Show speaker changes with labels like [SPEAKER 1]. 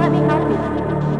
[SPEAKER 1] Let me help you.